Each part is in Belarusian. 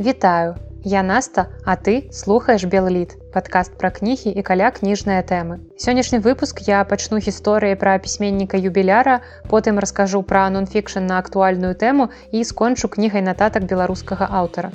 Вітаю, Я Наста, а ты слухаеш Белліт, падкаст пра кнігі і каля кніжныя тэмы. Сённяшні выпуск я пачну гісторыі пра пісьменніка юбіляра, потым раскажу пра нонфікшн на актуальную тэму і скончу кнігай нататак беларускага аўтара.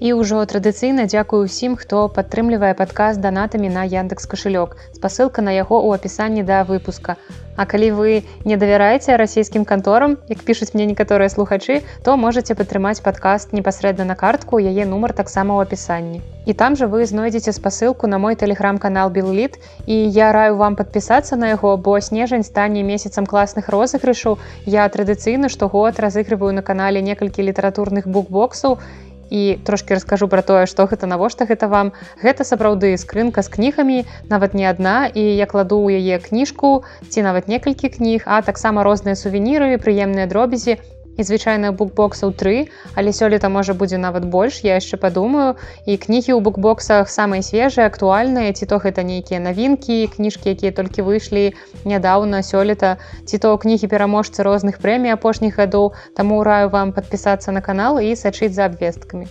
І ўжо традыцыйна дзякую ўсім, хто падтрымлівае падказ данатамі на Яндекс кашылёк. Спасылка на яго ў апісанні да выпуска. А калі вы не давяраеце расійскім канторам, як пішуць мне некаторыя слухачы, то можаце падтрымаць падкаст непасрэдна на картку, яе нумар таксама ў апісанні. І там жа вы знойдзеце спасылку на мой тэлеграм-канал Білліт і я раю вам падпісацца на яго, бо снежань стане месяцам класных розыгрышаў. Я традыцыйна штогод разыгрываю на канале некалькі літаратурных букбоксаў і трошки раскажу про тое што гэта навошта гэта вам. Гэта сапраўды скрынка з кнігамі нават не адна і я кладу ў яе кніжку ці нават некалькі кніг а таксама розныя сувеніры прыемныя дробязі і звычайных букбоксаў тры але сёлета можа будзе нават больш я яшчэ падумаю і кнігі ў букбоксах самыя свежыя актуальныя ці то гэта нейкія навінкі кніжкі якія толькі выйшлі нядаўна сёлета. Ці то кнігі пераможцы розных прэмій апошніх гадоў таму раю вам падпісацца на канал і сачыць за абвесткамі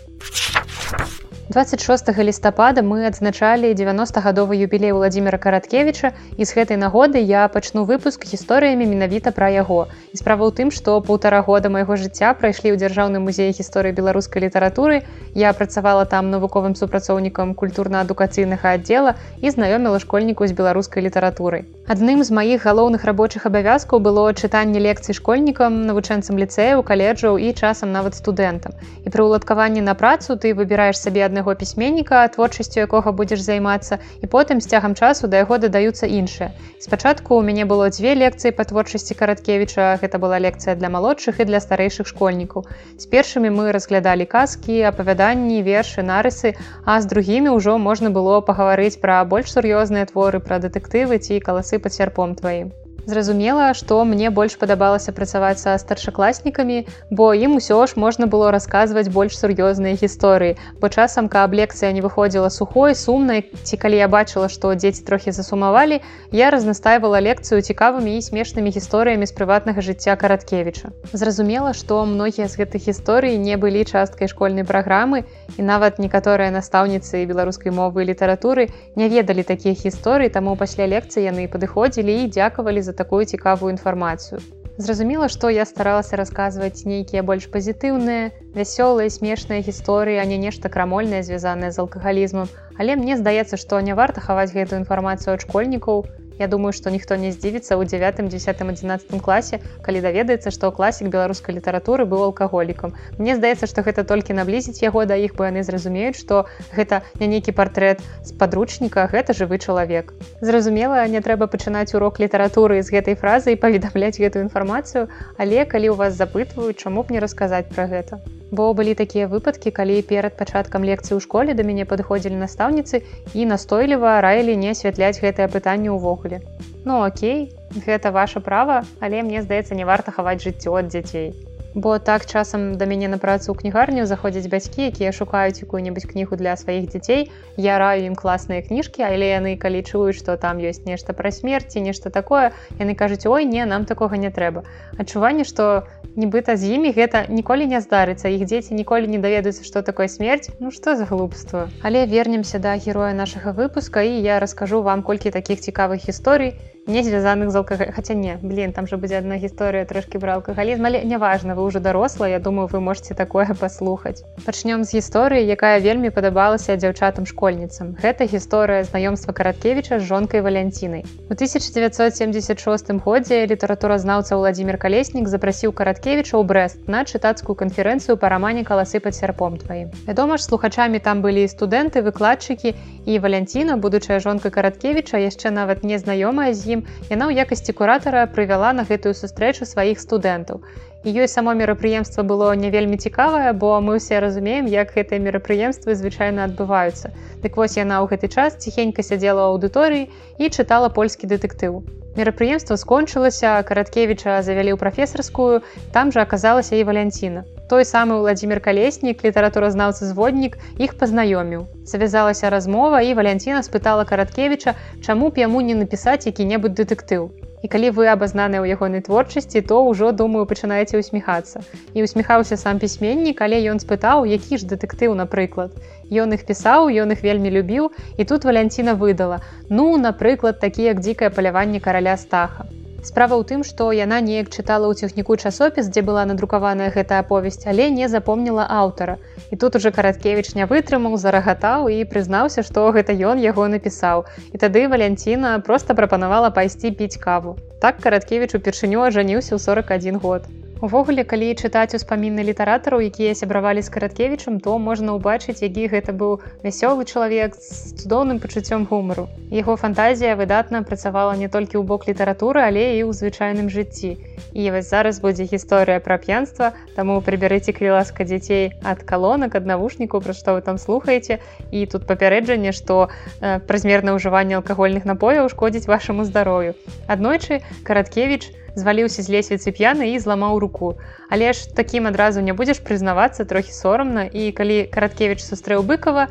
26 лістапада мы адзначалі 90гадовы юбілей владимира караткевича і з гэтай нагоды я пачну выпуск гісторыямі менавіта пра яго. І справа ў тым што полтора года майго жыцця прайшлі ў дзяржаўным музеі гісторыі беларускай літаратуры. Я працавала там навуковым супрацоўнікам культурна-адукацыйнага аддзела і знаёміла школьніку з беларускай літаратурай адным з маіх галоўных рабочых абавязкаў было чытанне лекцый школьнікам навучэнцам ліцэяў каледжаў і часам нават студэнтам. І пры ўладкаванні на працу ты выбіраеш сабе адны аднаго пісьменніка творчасцю якога будзеш займацца і потым з цягам часу да яго дадаюцца іншыя. Спачатку у мяне было дзве лекцыі па творчасці караткевіча. Гэта была лекцыя для малодшых і для старэйшых школьнікаў. З першымі мы разглядалі казкі апавяданні вершы нарысы а з другімі ўжо можна было пагаварыць пра больш сур'ёзныя творы пра дэтэктывы ці каласы пад сярпом тваім Зразумела, што мне больш падабалася працаваць са старшакласнікамі, бо ім усё ж можна было расказваць больш сур'ёзныя гісторыі. Бо часам, каб лекцыя не выходзіла сухой, сумнай, ці калі я бачыла, што дзеці трохі засумавалі, я разнастайвала лекцыю цікавымі і смешнымі гісторыямі з прыватнага жыцця караткевіча. Зразумела, што многія з гэтых гісторый не былі часткай школьнай праграмы і нават некаторыя настаўніцы беларускай мовы і літаратуры не ведалі такія гісторыі, таму пасля лекцыі яны падыходзілі і дзякавалі за такую цікавую інфармацыю. Зразумела, што я старалася расказваць нейкія больш пазітыўныя, вясёлыя, смешныя гісторыі, а не нешта крамольнае, звязанае з алкагалізмам. Але мне здаецца, што не варта хаваць гэтую інфармацыю ад школьнікаў, Я думаю, што ніхто не здзівіцца ў 9 10 11 класе, калі даведаецца, што класік беларускай літаратуры быў алкаголікам. Мне здаецца, што гэта толькі наблізіць яго да іх, бо яны зразумеюць, што гэта не нейкі партрэт з падручніка, гэта жывы чалавек. Зразумела, не трэба пачынаць урок літаратуры з гэтай фразай паведамляць гэтую інфармацыю, але калі ў вас запытваюць, чаму б не расказаць пра гэта. Бо былі такія выпадкі, калі перад пачаткам лекцыі ў школе да мяне падыходзілі настаўніцы і настойліва раілі не асвятляць гэтае пытанне ўвогуле увогуле. Ну Окей, гэта ваша права, але мне здаецца, не варта хаваць жыццё ад дзяцей. Бо так часам да мяне на працу ў кнігарню заходзяць бацькі, якія шукаюць якую-небудзь кнігу для сваіх дзяцей. Я раю ім класныя кніжкі, але яны калі чуюць, што там ёсць нешта пра смерці, нешта такое, яны кажуць, ой не, нам такога не трэба. Адчуванне, што нібыта з імі гэта ніколі не здарыцца іх дзеці ніколі не даведаюцца што такое смерць ну што за глупства але вернемся да героя нашага выпуска і я раскажу вам колькі такіх цікавых гісторый не звязаных з алкага хаця не блин там же будзе одна гісторыя трошки бра алкагалізм але неважно вы уже даросла Я думаю вы можете такое паслухаць пачнём з гісторыі якая вельмі падабалася дзяўчатам школьніцам гэта гісторыя знаёмства караткевича з жонкай валянцінай. У 1976 годзе літаратуразнаўца владимир калеснік запрасіў караткевича ў брест на чытацкую канферэнцыю па рамане каласы пад сярпом тваім вядома ж слухачамі там былі студэнты выкладчыкі і валянціна будучая жонка караткевича яшчэ нават не знаёмая з ім яна ў якасці куратара прывяла на гэтую сустрэчу сваіх студэнтаў. І ёй само мерапрыемства было не вельмі цікавае, бо мы ўсе разумеем, як гэтыя мерапрыемствы звычайна адбываюцца. Дык вось яна ў гэты час ціхенька сядзела ў аўдыторыі і чытала польскі дэтэктыў. Мерапрыемства скончылася, караткевіча завялі ў прафесарскую, там жа аказалася і валянціна. Той самы Владзімир калеснік, літаратуразнаўцы зводнік іх пазнаёміў. Завязалася размова і валянціна спытала караткевіча, чаму б яму не напісаць які-небудзь дэтэктыў. І калі вы абазнаныя ў ягонай творчасці то ўжо думаю пачынаеце усміхацца і усміхаўся сам пісьменнік але ён спытаў які ж дэтэктыў напрыклад. Ён іх пісаў ён іх вельмі любіў і тут валянціна выдала. Ну напрыклад такі як дзікае паляванне караля стаха Справа ў тым, што яна неяк чытала ў цягніку часопіс, дзе была надрукаваная гэта аповесць, але не запомніла аўтара. І тут ужо караткевіч не вытрымаў, зарагатаў і прызнаўся, што гэта ён яго напісаў. І тады Валянціна проста прапанавала пайсці піць каву. Так караткевіч упершыню ажаніўся ў 41 год. Увогуле, калі чытаць успаміны літаратараў, якія сябравалі з караткевічам, то можна ўбачыць, які гэта быў вясёлы чалавек з цудоўным пачуццём гумару. Яго фантазія выдатна працавала не толькі ў бок літаратуры, але і ў звычайным жыцці. І вось зараз будзе гісторыя пра п'янства, таму прыбярыце крыласка дзяцей ад калонак ад навушніку, пра што вы там слухаеце. І тут папярэджанне, што э, празмернае ўжыванне алкагольных напояў шкодзіць вашаму здароўю. Аднойчы караткевіч, зваліўся з лесвіцы п'яны і зламаў руку. Але ж такім адразу не будзеш прызнавацца трохі сорамна і калі караткевіч сустрэў быкова,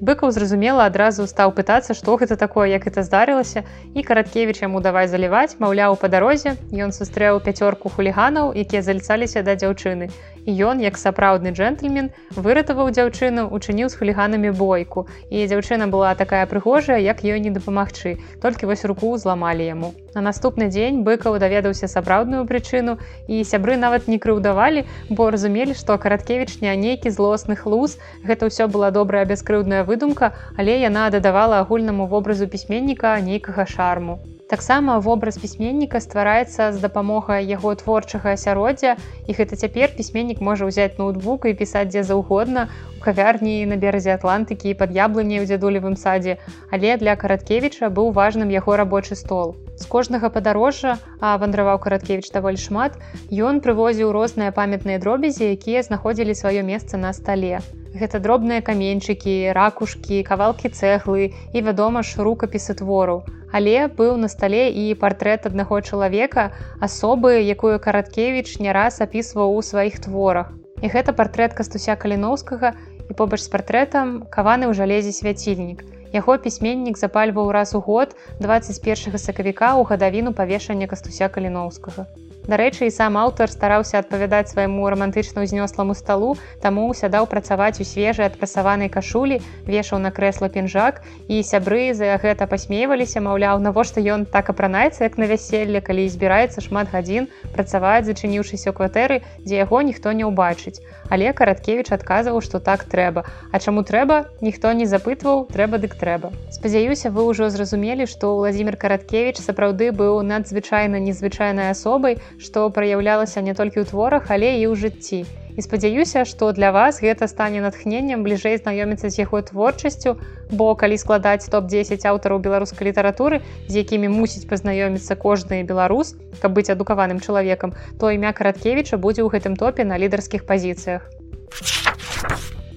быкаў зразумела адразу стаў пытацца, што гэта такое, як это здарылася і караткевіч яму давай заліваць, маўляў па дарозе ён сустрэў пяцёрку хуліганаў, якія заліцаліся да дзяўчыны. І ён як сапраўдны джентльмен выратаваў дзяўчыну учыніў з хуліганамі бойку. І дзяўчына была такая прыгожая як ёй не дапамагчы. Толькі вось руку зламалі яму. На наступны дзень быкаў даведаўся сапраўдную прычыну і сябры нават не крыўдавалі бо разумелі што караткевіч не нейкі злосны хлус. Гэта ўсё была добрая бяскрыўдная выдумка але яна дадавала агульнаму вобразу пісьменніка нейкага шарму Таксама вобраз пісьменніка ствараецца з дапамогай яго творчага асяроддзя і гэта цяпер пісьменнік можа ўзяць ноутбук і пісаць дзе заўгодна у кавярні на беразе атлантыкі пад яблыні ў дзядулевым садзе, але для караткевіча быў важным яго рабочы стол. З кожнага падарожжа, а вандраваў караткевіч даволі шмат, ён прывозіў розныя памятныя дробязі, якія знаходзілі сваё месца на стале. Гэта дробныя каменьчыкі, ракушкі, кавалкі цэглы і, вядома ж, рукапісы твору але быў на стале і партрэт аднаго чалавека асобы якую караткевіч не раз апісваў у сваіх творах. І гэта партрэт кастуся каліноўскага і побач з партрэтам каваны ў жалезе свяцільнік. Яго пісьменнік запальваў раз у год 21 сакавіка ў гадавіну павешання кастуся каліноўскага Дарэчы, і сам аўтар стараўся адпавядаць свайму рамантычна ўзнёсламу сталу, таму сядаў працаваць у свежай адпрасаванай кашулі, вешаў на крэсла пінжак і сябры за гэта пасмейваліся, маўляў, навошта ён так апранаецца, як на вяселле, калі збіраецца шмат гадзін працаваць, зачыніўшыся кватэры, дзе яго ніхто не ўбачыць. Але караткевіч адказваў, што так трэба. А чаму трэба, ніхто не запытваў, трэба дык трэба. Спадзяюся, вы ўжо зразумелі, што Владзімир Караткевіч сапраўды быў надзвычайна незвычайнай асобай, што праяўлялася не толькі ў творах, але і ў жыцці. І спадзяюся, што для вас гэта стане натхненнем бліжэй знаёміцца з яго творчасцю, бо калі складаць топ-10 аўтараў беларускай літаратуры, з якімі мусіць пазнаёміцца кожны беларус, каб быць адукаваным чалавекам, то імя караткевіча будзе ў гэтым топе на лідарскіх пазіцыях.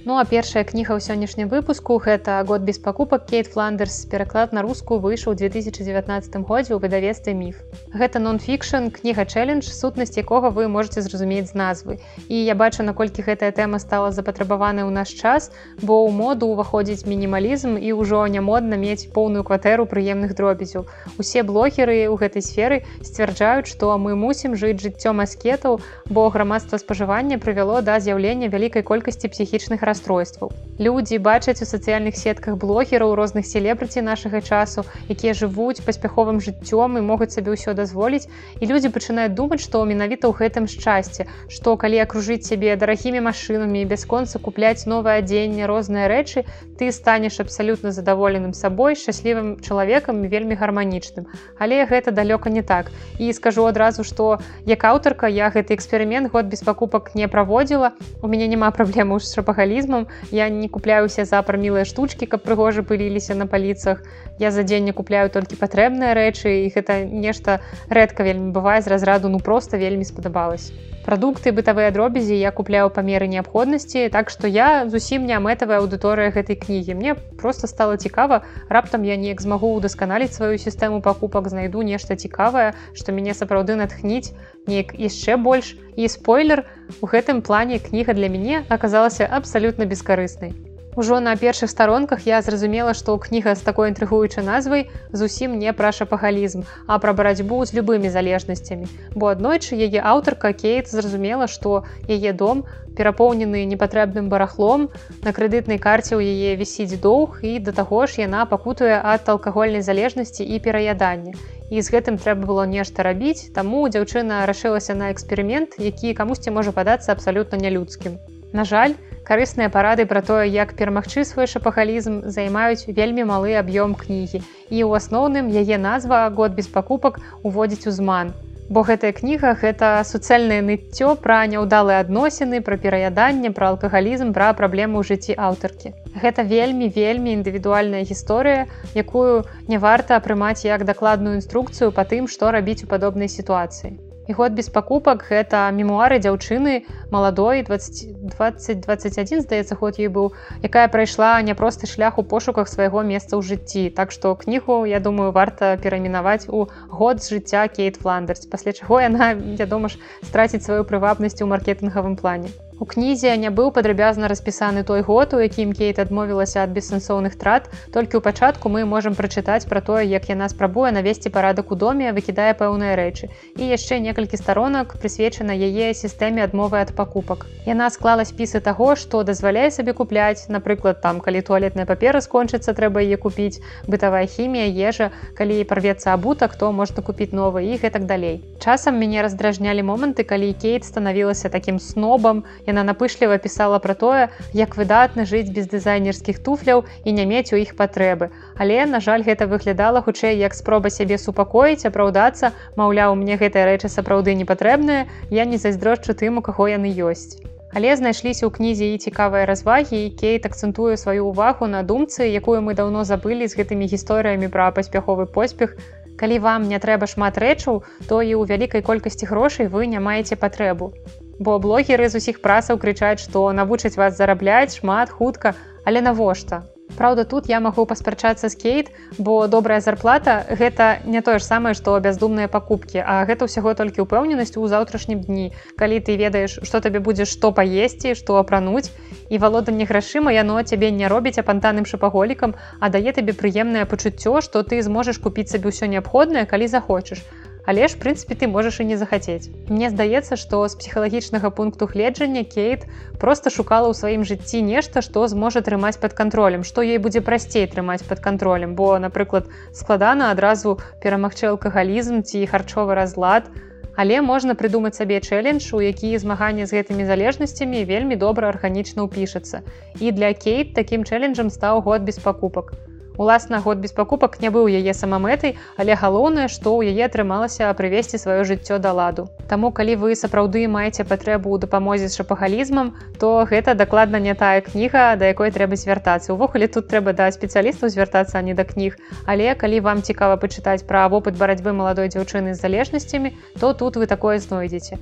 Ну а першая кніга ў сённяшнім выпуску гэта год без пакупак кейт фландерс. Пераклад на руску выйшаў 2019 годзе ў выдавестве міф гэта нон-фікшн кніга чэлендж сутнасць якога вы можете зразумець з назвы. І я бачу наколькі гэтая тэма стала запатрабаваная ў наш час бо ў моду уваходзіць мінімалізм і ўжо не модна мець поўную кватэру прыемных дробязяў. Усе блогеры ў гэтай сферы сцвярджаюць што мы мусім жыць жыццём аскетаў бо грамадства спажывання прывяло да з'яўлення вялікай колькасці псіхічных расстройстваў. Людзі бачаць у сацыяльных сетках блогераў розных селебрыці нашага часу, якія жывуць паспяховым жыццём і могуць сабе ўсё дазволіць. І людзі пачынаюць думаць, што менавіта ў гэтым шчасце, што калі акружыць сябе дарагімі машынамі і бясконца купляць новае адзенне, розныя рэчы, ты станеш абсалютна задаволеным сабой, шчаслівым чалавекам вельмі гарманічным. Але гэта далёка не так. І скажу адразу, што як аўтарка я гэты эксперымент год без пакупак не праводзіла. У мяне няма праблемаў з шапагалі мінімалізмам я не купляюся за прамілыя штучкі каб прыгожа пыліліся на паліцах. Я за дзень не купляю толькі патрэбныя рэчы і гэта нешта рэдка вельмі бывае з разраду ну просто вельмі спадабалось прадукты бытавыя дробязі я купляю памеры неабходнасці так што я зусім не мэтавая аўдыторыя гэтай кнігі мне просто стало цікава раптам я неяк змагу удасканаліць сваю сістэму пакупак знайду нешта цікавае што мяне сапраўды натхніць неяк яшчэ больш. І спойлер у гэтым плане кніга для мяне аказалася абсалютна бескарыснай Ужо на першых старонках я зразумела, што кніга з такой інтрыгуючай назвай зусім не пра шапагалізм, а пра барацьбу з любымі залежнасцямі. Бо аднойчы яе аўтарка Кейт зразумела, што яе дом перапоўнены непатрэбным барахлом, на крэдытнай карце ў яе вісіць доўг і да таго ж яна пакутуе ад алкагольнай залежнасці і пераядання. І з гэтым трэба было нешта рабіць, таму дзяўчына рашылася на эксперымент, які камусьці можа падацца абсалютна нялюдскім. На жаль, карысныя парады пра тое, як перамагчы свой шапахалізм займаюць вельмі малы аб'ём кнігі. І ў асноўным яе назва год без пакупак уводзіць у зман. Бо гэтая кніга гэта суцэльнае ныццё пра няўдалыя адносіны, пра пераяданне, пра алкагалізм, пра праблемы ў жыцці аўтаркі. Гэта вельмі вельмі індывідуальная гісторыя, якую не варта прымаць як дакладную інструкцыю па тым, што рабіць у падобнай сітуацыі год без пакупак гэта мемуары дзяўчыны маладой 2021 здаецца ход ёй быў якая прайшла няпросты шлях у пошуках свайго месца ў жыцці. Так што кнігу я думаю варта перамінаваць у год з жыцця кейт фландерс пасля чаго яна вядома ж страціць сваю прывабнасць у маркетынгавым плане У кнізе не быў падрабязна распісаны той год, у якім Кейт адмовілася ад бессэнсоўных трат. Толькі ў пачатку мы можам прачытаць пра тое, як яна спрабуе навесці парадак у доме, выкідае пэўныя рэчы. І яшчэ некалькі старонак прысвечана яе сістэме адмовы ад пакупак. Яна склала спісы таго, што дазваляе сабе купляць, напрыклад, там калі туалетная папера скончыцца, трэба яе купіць, бытавая хімія, ежа, калі парвецца абутак, то можна купіць новы і гэтак далей. Часам мяне раздражнялі моманты, калі Кейт станавілася такім снобам, Яна напышліва пісала пра тое, як выдатна жыць без дызайнерскіх туфляў і не мець у іх патрэбы. Але, на жаль, гэта выглядала хутчэй як спроба сябе супакоіць, апраўдацца, маўляў, мне гэтыя рэчы сапраўды не патрэбныя, я не зайздрошчу тым, у каго яны ёсць. Але знайшліся ў кнізе і цікавыя развагі і кейт акцэнтуе сваю ўвагу на думцы, якую мы даўно забылі з гэтымі гісторыямі пра паспяховы поспех. Калі вам не трэба шмат рэчаў, то і ў вялікай колькасці грошай вы не маеце патрэбу бо блогеры з усіх прасаў крычаць што навучаць вас зарабляць шмат хутка. Але навошта? Праўда тут я магу паспрачацца з кейт бо добрая зарплата гэта не тое ж самае што бяздумныя пакупкі а гэта ўсяго толькі ўпэўненасць у заўтрашнім дні. Калі ты ведаеш што табе будзеш што паесці што апрануць і валоданне грашыма яно цябе не робіць апантаным шапаголікам а дае табе прыемнае пачуццё што ты зможаш купіць сабе ўсё неабходнае калі захочаш Але ж прынцыпе ты можаш і не захацець. Мне здаецца, што з псіхалагічнага пункту гледжання Кейт проста шукала ў сваім жыцці нешта, што зможа трымаць пад кантролем, што ёй будзе прасцей трымаць пад кантролем, бо, напрыклад, складана адразу перамагчы алкагалізм ці харчовы разлад. Але можна прыдумаць сабе чэлендж, у які змаганне з гэтымі залежнасцямі вельмі добра арганічна ўпішацца. І для Кейт такім чэленджам стаў год без пакупак. Уласна год без пакупак не быў яе самамэтай, але галоўнае, што ў яе атрымалася прывесці сваё жыццё да ладу. Таму калі вы сапраўды маеце патрэбу ў дапамозе з шапагалізмам, то гэта дакладна не тая кніга, да якой трэба звяртацца. Увогуле тут трэба да спецыялістаў звяртацца не да кніг. Але калі вам цікава пачытаць пра вопыт барацьбы маладой дзяўчыны з залежнасцямі, то тут вы такое знойдзеце.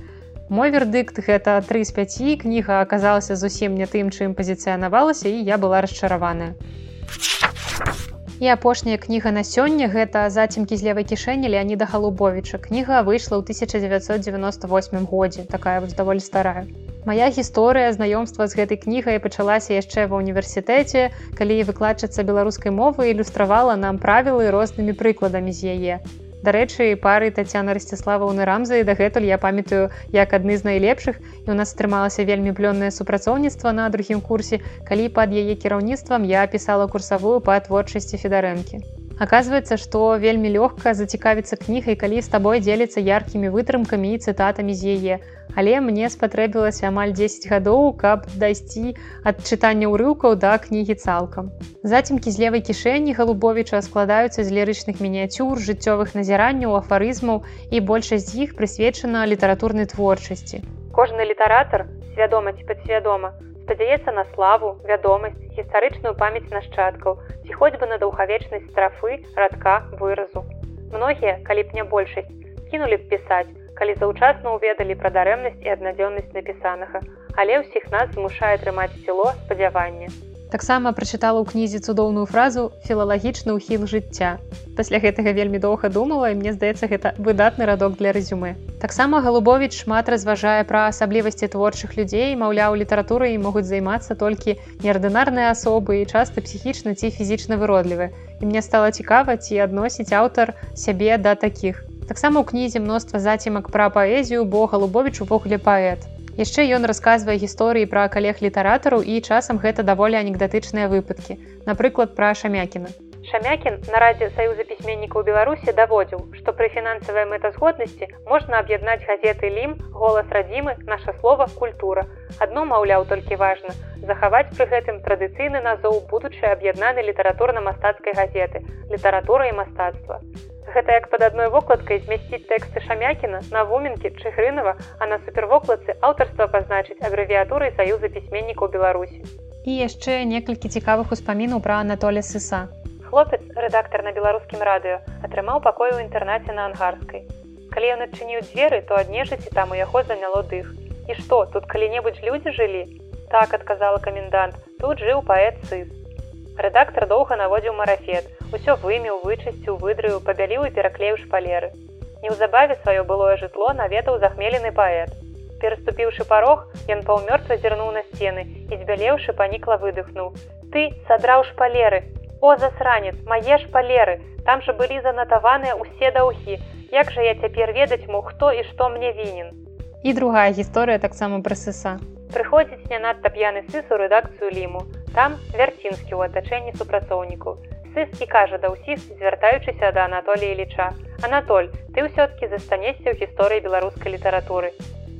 Мой вердыкт гэта 3 з 5 кніга аказалася зусім не тым, чым пазіцыянавалася і я была расчараваная. І апошняя кніга на сёння гэта зацімкі з левай кішэні Леаніда Галубовіча. Кніга выйшла ў 1998 годзе, такая вось даволі старая. Мая гісторыя знаёмства з гэтай кнігай пачалася яшчэ ва ўніверсітэце, калі выкладчыца беларускай мовы ілюстравала нам правілы рознымі прыкладамі з яе. Дарэчы, пары Тацяна Расціславаўны рамзы дагэтуль я памятаю як адны з найлепшых і ў нас атрымалася вельмі плённае супрацоўніцтва на другім курсе, калі пад яе кіраўніцтвам я пісала курсавую па творчасці федарэнкі. Аказваецца, што вельмі лёгка зацікавіцца кнігай, калі з табой дзеліцца яркімі вытрымкамі і цытатамі з яе. Але мне спатрэбілася амаль 10 гадоў, каб дайсці ад чытання ўрыўкаў да кнігі цалкам. Зацімкі з левай кішэні галубовіча складаюцца з лірычных мініяцюр, жыццёвых назіранняў, афарызмаў і большасць з іх прысвечана літаратурнай творчасці. Кожны літаратар, свядома ці падсвядома, спадзяецца на славу, вядомасць, гістарычную памяць нашчадкаў, ці хоць бы на даўгавечнасць страфы, радка, выразу. Многія, калі б не большасць, кінулі б пісаць, калі заўчасна ўведалі пра дарэмнасць і аднадзённасць напісанага, але ўсіх нас змушае трымаць сіло спадзявання. Таксама прачытала ў кнізе цудоўную фразу філалагічны ўхіл жыцця. Пасля гэтага вельмі доўга думала і мне здаецца гэта выдатны радок для рэзюме. Таксама Галубович шмат разважае пра асаблівасці творчых людзей, маўляў, літаратурай могуць займацца толькі неардынарныя асобы і часта псіхічна ці фізічна выродлівы. І мне стала цікава, ці адносіць аўтар сябе да такіх. Таксама ў кнізе мноства зацімак пра паэзію, бо Галубович увогуле паэт. Яшчэ ён расказвае гісторыі пра калег літаратараў і часам гэта даволі анекдатычныя выпадкі напрыклад пра шамякіна. Шамякін на радзе саюза пісьменнікаў беларусі даводзіў што пры фінансавай мэтазгоднасці можна аб'яднаць газеты лім голас радзімы наша слова культура адно маўляў толькі важна захаваць пры гэтым традыцыйны назоў будучай аб'яднаны літаратурна-мастацкай газеты літаратура і мастацтва Гэта як пад адной вокладкай змясціць тэксты шамякіна на вуменкі чыгрынова, а на супервокладцы аўтарства пазначыць абрэвіятурай саюза пісьменнікаў Беларусі. І яшчэ некалькі цікавых успамінаў пра Анатоля сыса. Хлопец, рэдактар на беларускім радыё, атрымаў пакой у інтэрнаце на ангарскай. Калі ён адчыніў дзверы, то ад нежыці там у яго заняло дых. І што, тут калі-небудзь людзі жылі? Так адказала камендант, тут жыў паэт сыс. Рэдактар доўга наводзіў марафет, усё вымеў, вычысціў, выдрыў, пабяліў і пераклеіў шпалеры. Неўзабаве сваё былое жытло наведаў захмелены паэт. Пераступіўшы парог, ён паўмёртва зірнуў на сцены і збялеўшы панікла выдыхнуў: « Ты садраў шпалеры. О засранец, мае шпалеры, там жа былі занатаваныя ўсе даўгі. Як жа я цяпер ведаць мог, хто і што мне вінен. І другая гісторыя таксама пра сыса. Прыходзіць не надта п'яны сыс у рэдакцыю ліму. Там вярцінскі ў атачэнні супрацоўнікаў. Сыс і кажа да ўсіх, звяртаючыся да Анатолія Ліча. Анатоль, ты ўсё-ткі застанешся ў гісторыі беларускай літаратуры.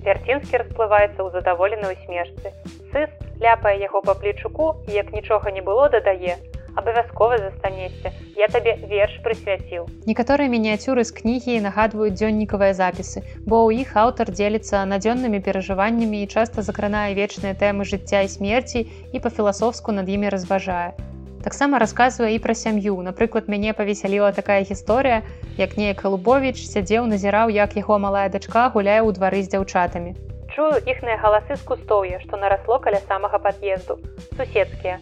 Вярцінскі расплываецца ў задаволенай усмешцы. Сыс ляпае яго па плечуку як нічога не было дадае, абавязкова застанешся я табе верш прысвяціў некаторыя мініяцюры з кнігі нагадваюць дзённікавыя запісы бо ў іх аўтар дзеліцца надзённымі перажываннямі і часта закранае вечныя тэмы жыцця і смерці і па-філасофску над імі разважае таксама расказвае і пра сям'ю напрыклад мяне павесяліла такая гісторыя як неяк галубович сядзеў назіраў як яго малая дачка гуляе ў двары з дзяўчатамі чую іхныя галасы з кустоўя што нарасло каля самага пад'езду суседскія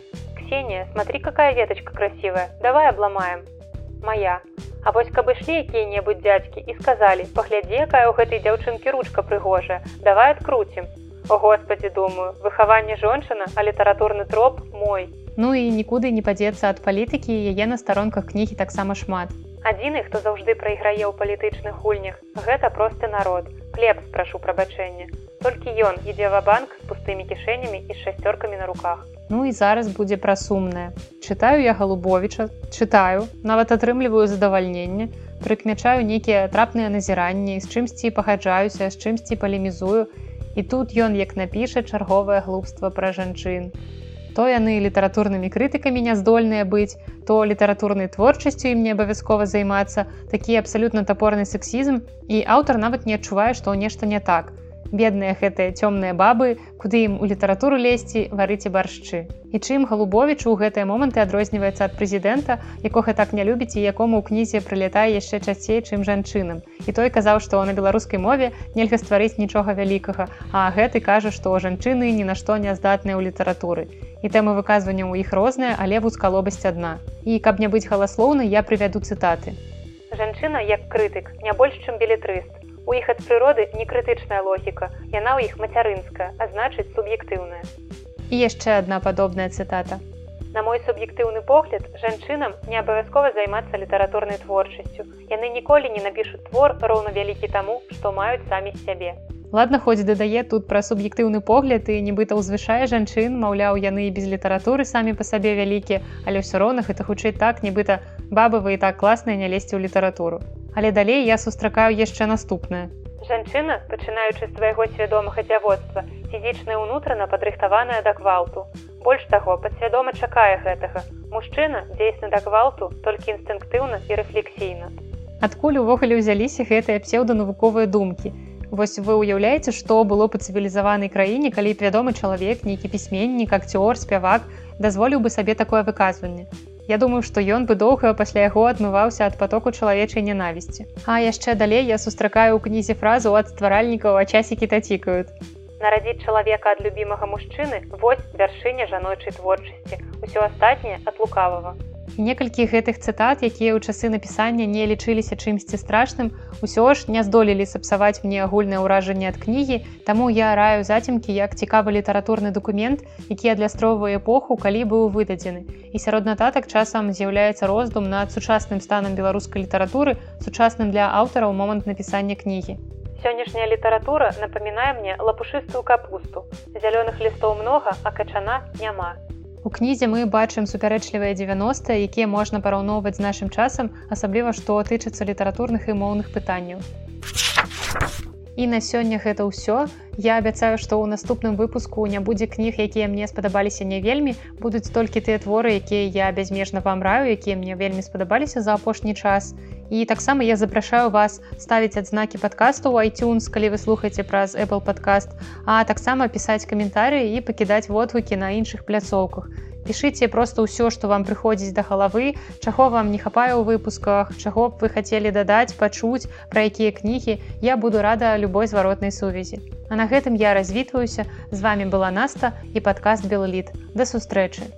Ксения, смотри, какая веточка красивая, давай обломаем. Моя. А вось каб ішлі якія-небудзь дзядзькі і сказалі, паглядзі, якая ў гэтай дзяўчынкі ручка прыгожая, давай адкруцім. О Господі думаю, выхаванне жончына, а літаратурны троп мой. Ну і нікуды не падзецца ад палітыкі яе на старонках кнігі таксама шмат. Адзіны, хто заўжды прайграе ў палітычных гульнях, гэта просты народ. Хлеб спрашу прабачэння. Толькі ён ідзе ва банк з пустымі кішэнямі і з шасцёркамі на руках. Ну і зараз будзе пра сумнае. Чытаю я галубовіча, чытаю, нават атрымліваю задавальненне, прыкмячаю нейкія трапныя назіранні, з чымсьці пагаджаюся, з чымсьці палемізую. І тут ён як напіша чарговае глупства пра жанчын. То яны літаратурнымі крытыкамі няздольныя быць, то літаратурнай творчасцю ім не абавязкова займацца, такі абсалютна тапорны сексізм і аўтар нават не адчувае, што нешта не так бедныя гэтыя цёмныя бабы, куды ім у літаратуру лезці варыце баршчы. І чым галубовіч у гэтыя моманты адрозніваецца ад прэзідэнта, якога так не любіць і якому ў кнізе прылятае яшчэ часцей, чым жанчынам. І той казаў, што на беларускай мове нельга стварыць нічога вялікага, а гэты кажа, што жанчыны ні на што не здатныя ў літаратуры. І тэмы выказвання ў іх розныя, але вузкалобасць адна. І каб не быць галаслоўны, я прывяду цытаты. Жанчына як крытык, не больш, чым білетрыст У іх ад прыроды не крытычная логіка, яна ў іх мацярынская, а значыць суб'ектыўная. І яшчэ адна падобная цытата. На мой суб'ектыўны погляд, жанчынам не абавязкова займацца літаратурнай творчасцю. Яны ніколі не напішуць твор роўна вялікі таму, што маюць самі сябе. Ладна, хоць дадае тут пра суб'ектыўны погляд і нібыта ўзвышае жанчын, маўляў, яны і без літаратуры самі па сабе вялікія, але ўсё роўна гэта хутчэй так, нібыта бабы вы і так класныя не лезьце ў літаратуру але далей я сустракаю яшчэ наступнае. Жанчына, пачынаючы з твайго свядомага дзяводства, фізічна і ўнутрана падрыхтаваная да гвалту. Больш таго, падсвядома чакае гэтага. Мужчына дзейсны да гвалту толькі інстынктыўна і рэфлексійна. Адкуль увогуле ўзяліся гэтыя псеўданавуковыя думкі. Вось вы ўяўляеце, што было па цывілізаванай краіне, калі б вядомы чалавек, нейкі пісьменнік, акцёр, спявак дазволіў бы сабе такое выказванне. Я думаю, што ён бы доўга пасля яго адмываўся ад потоку чалавечай нянавісці. А яшчэ далей я сустракаю ў кнізе фразу ад стваральнікаў, а часікі тацікаюць. Нарадзіць чалавека ад любімага мужчыны вось вяршыня жаночай творчасці. Усё астатняе ад лукавага. Некалькі гэтых цытат, якія ў часы напісання не лічыліся чымсьці страшным, усё ж не здолелі сапсаваць мне агульнае ўражанне ад кнігі, Таму я раю зацімкі як цікавы літаратурны дакумент, які адлястроўвае эпоху, калі быў выдадзены. І сярод нататак часам з'яўляецца роздум над сучасным станам беларускай літаратуры, сучасным для аўтараў момант напісання кнігі. Сённяшняя літаратура напамінае мне лапушыстую капусту. Зялёных лістоў многа, а качана няма. У кнізе мы бачым супярэчлівыя 90, якія можна параўноўваць з нашым часам, асабліва што тычыцца літаратурных і моўных пытанняў. І на сёння гэта ўсё. Я абяцаю, што ў наступным выпуску не будзе кніг, якія мне спадабаліся не вельмі, будуць толькі тыя творы, якія я бязмежна вам раю, якія мне вельмі спадабаліся за апошні час. І таксама я запрашаю вас ставіць адзнакі падкасту ў iTunes, калі вы слухаеце праз Apple подкаст, а таксама пісаць каментарыі і пакідаць водгукі на іншых пляцоўках. Пішыце проста ўсё, што вам прыходзіць да галавы, чаго вам не хапае ў выпусках, чаго б вы хацелі дадаць, пачуць, пра якія кнігі, я буду рада любой зваротнай сувязі. А на гэтым я развітваюся, з вами была Наста і падкаст Белліт. Да сустрэчы.